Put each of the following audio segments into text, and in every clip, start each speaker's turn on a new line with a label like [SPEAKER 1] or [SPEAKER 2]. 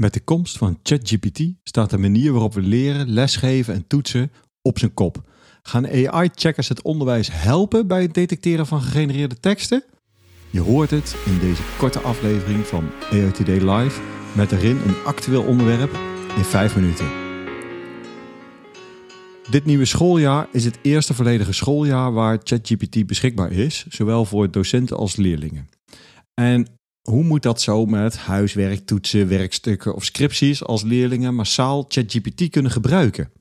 [SPEAKER 1] Met de komst van ChatGPT staat de manier waarop we leren, lesgeven en toetsen op zijn kop. Gaan AI-checkers het onderwijs helpen bij het detecteren van gegenereerde teksten? Je hoort het in deze korte aflevering van Today Live met erin een actueel onderwerp in 5 minuten. Dit nieuwe schooljaar is het eerste volledige schooljaar waar ChatGPT beschikbaar is, zowel voor docenten als leerlingen. En hoe moet dat zo met huiswerk, toetsen, werkstukken of scripties als leerlingen massaal ChatGPT kunnen gebruiken?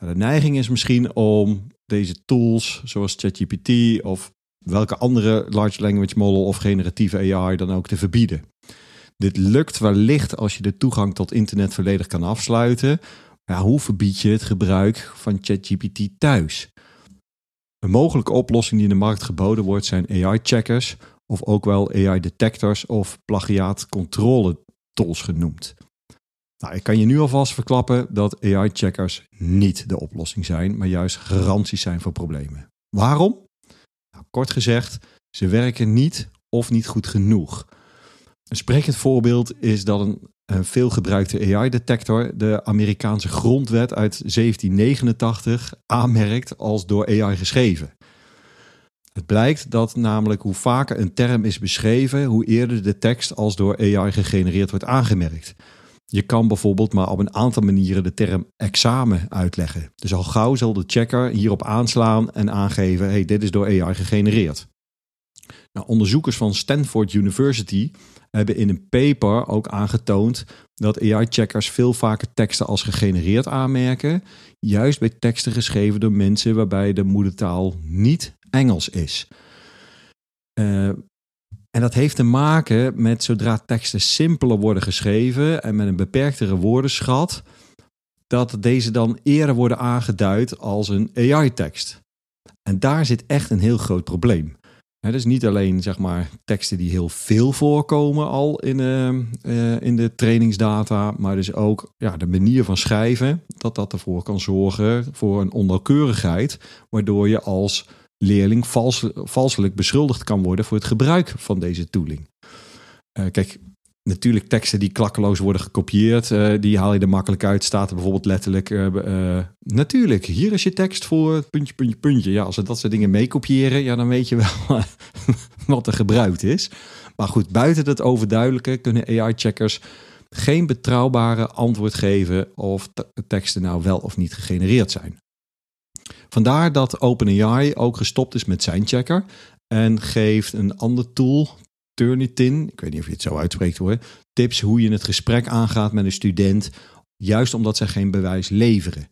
[SPEAKER 1] Nou, de neiging is misschien om deze tools zoals ChatGPT of welke andere large language model of generatieve AI dan ook te verbieden. Dit lukt wellicht als je de toegang tot internet volledig kan afsluiten. Maar hoe verbied je het gebruik van ChatGPT thuis? Een mogelijke oplossing die in de markt geboden wordt zijn AI-checkers of ook wel AI-detectors of plagiaatcontrole-tools genoemd. Nou, ik kan je nu alvast verklappen dat AI-checkers niet de oplossing zijn, maar juist garanties zijn voor problemen. Waarom? Nou, kort gezegd, ze werken niet of niet goed genoeg. Een sprekend voorbeeld is dat een, een veelgebruikte AI-detector de Amerikaanse grondwet uit 1789 aanmerkt als door AI geschreven. Het blijkt dat namelijk hoe vaker een term is beschreven, hoe eerder de tekst als door AI gegenereerd wordt aangemerkt. Je kan bijvoorbeeld maar op een aantal manieren de term examen uitleggen. Dus al gauw zal de checker hierop aanslaan en aangeven: hey, dit is door AI gegenereerd. Nou, onderzoekers van Stanford University hebben in een paper ook aangetoond dat AI-checkers veel vaker teksten als gegenereerd aanmerken, juist bij teksten geschreven door mensen waarbij de moedertaal niet Engels is. Uh, en dat heeft te maken met zodra teksten simpeler worden geschreven en met een beperktere woordenschat, dat deze dan eerder worden aangeduid als een AI-tekst. En daar zit echt een heel groot probleem. Het is niet alleen zeg maar, teksten die heel veel voorkomen al in, uh, in de trainingsdata, maar dus ook ja, de manier van schrijven, dat dat ervoor kan zorgen voor een onnauwkeurigheid, waardoor je als leerling vals, valselijk beschuldigd kan worden voor het gebruik van deze tooling. Uh, kijk, natuurlijk teksten die klakkeloos worden gekopieerd, uh, die haal je er makkelijk uit. Staat er bijvoorbeeld letterlijk, uh, natuurlijk, hier is je tekst voor puntje, puntje, puntje. Ja, als ze dat soort dingen meekopiëren, ja, dan weet je wel wat er gebruikt is. Maar goed, buiten het overduidelijke kunnen AI-checkers geen betrouwbare antwoord geven of teksten nou wel of niet gegenereerd zijn. Vandaar dat OpenAI ook gestopt is met zijn checker en geeft een ander tool, Turnitin, ik weet niet of je het zo uitspreekt hoor, tips hoe je het gesprek aangaat met een student, juist omdat zij geen bewijs leveren.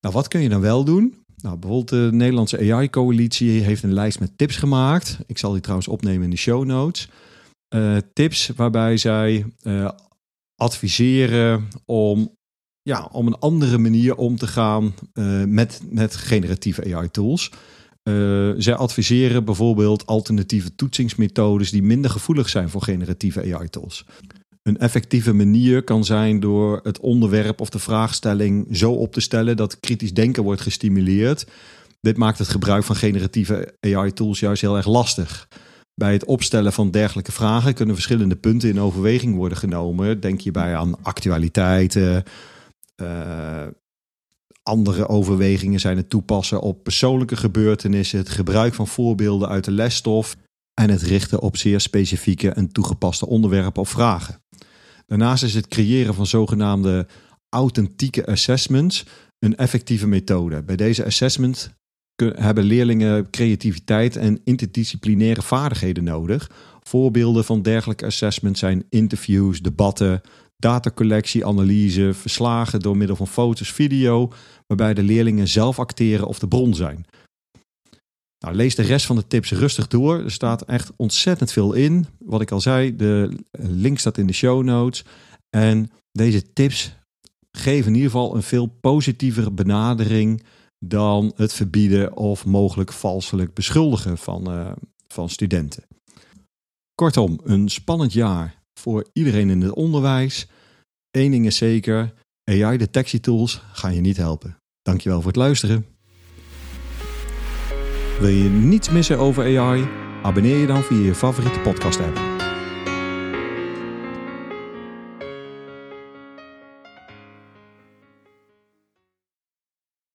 [SPEAKER 1] Nou, wat kun je dan wel doen? Nou, bijvoorbeeld de Nederlandse AI-coalitie heeft een lijst met tips gemaakt. Ik zal die trouwens opnemen in de show notes. Uh, tips waarbij zij uh, adviseren om ja, om een andere manier om te gaan uh, met, met generatieve AI-tools. Uh, eh, zij adviseren bijvoorbeeld alternatieve toetsingsmethodes die minder gevoelig zijn voor generatieve AI-tools. Een effectieve manier kan zijn door het onderwerp of de vraagstelling zo op te stellen dat kritisch denken wordt gestimuleerd. Dit maakt het gebruik van generatieve AI-tools juist heel erg lastig. Bij het opstellen van dergelijke vragen kunnen verschillende punten in overweging worden genomen. Denk hierbij aan actualiteiten, uh, andere overwegingen zijn het toepassen op persoonlijke gebeurtenissen, het gebruik van voorbeelden uit de lesstof en het richten op zeer specifieke en toegepaste onderwerpen of vragen. Daarnaast is het creëren van zogenaamde authentieke assessments een effectieve methode. Bij deze assessment hebben leerlingen creativiteit en interdisciplinaire vaardigheden nodig. Voorbeelden van dergelijke assessments zijn interviews, debatten, datacollectie, analyse, verslagen door middel van foto's, video, waarbij de leerlingen zelf acteren of de bron zijn. Nou, lees de rest van de tips rustig door. Er staat echt ontzettend veel in. Wat ik al zei, de link staat in de show notes. En deze tips geven in ieder geval een veel positievere benadering dan het verbieden of mogelijk valselijk beschuldigen van, uh, van studenten. Kortom, een spannend jaar voor iedereen in het onderwijs. Eén ding is zeker, AI-detectietools gaan je niet helpen. Dankjewel voor het luisteren. Wil je niets missen over AI? Abonneer je dan via je favoriete podcast app.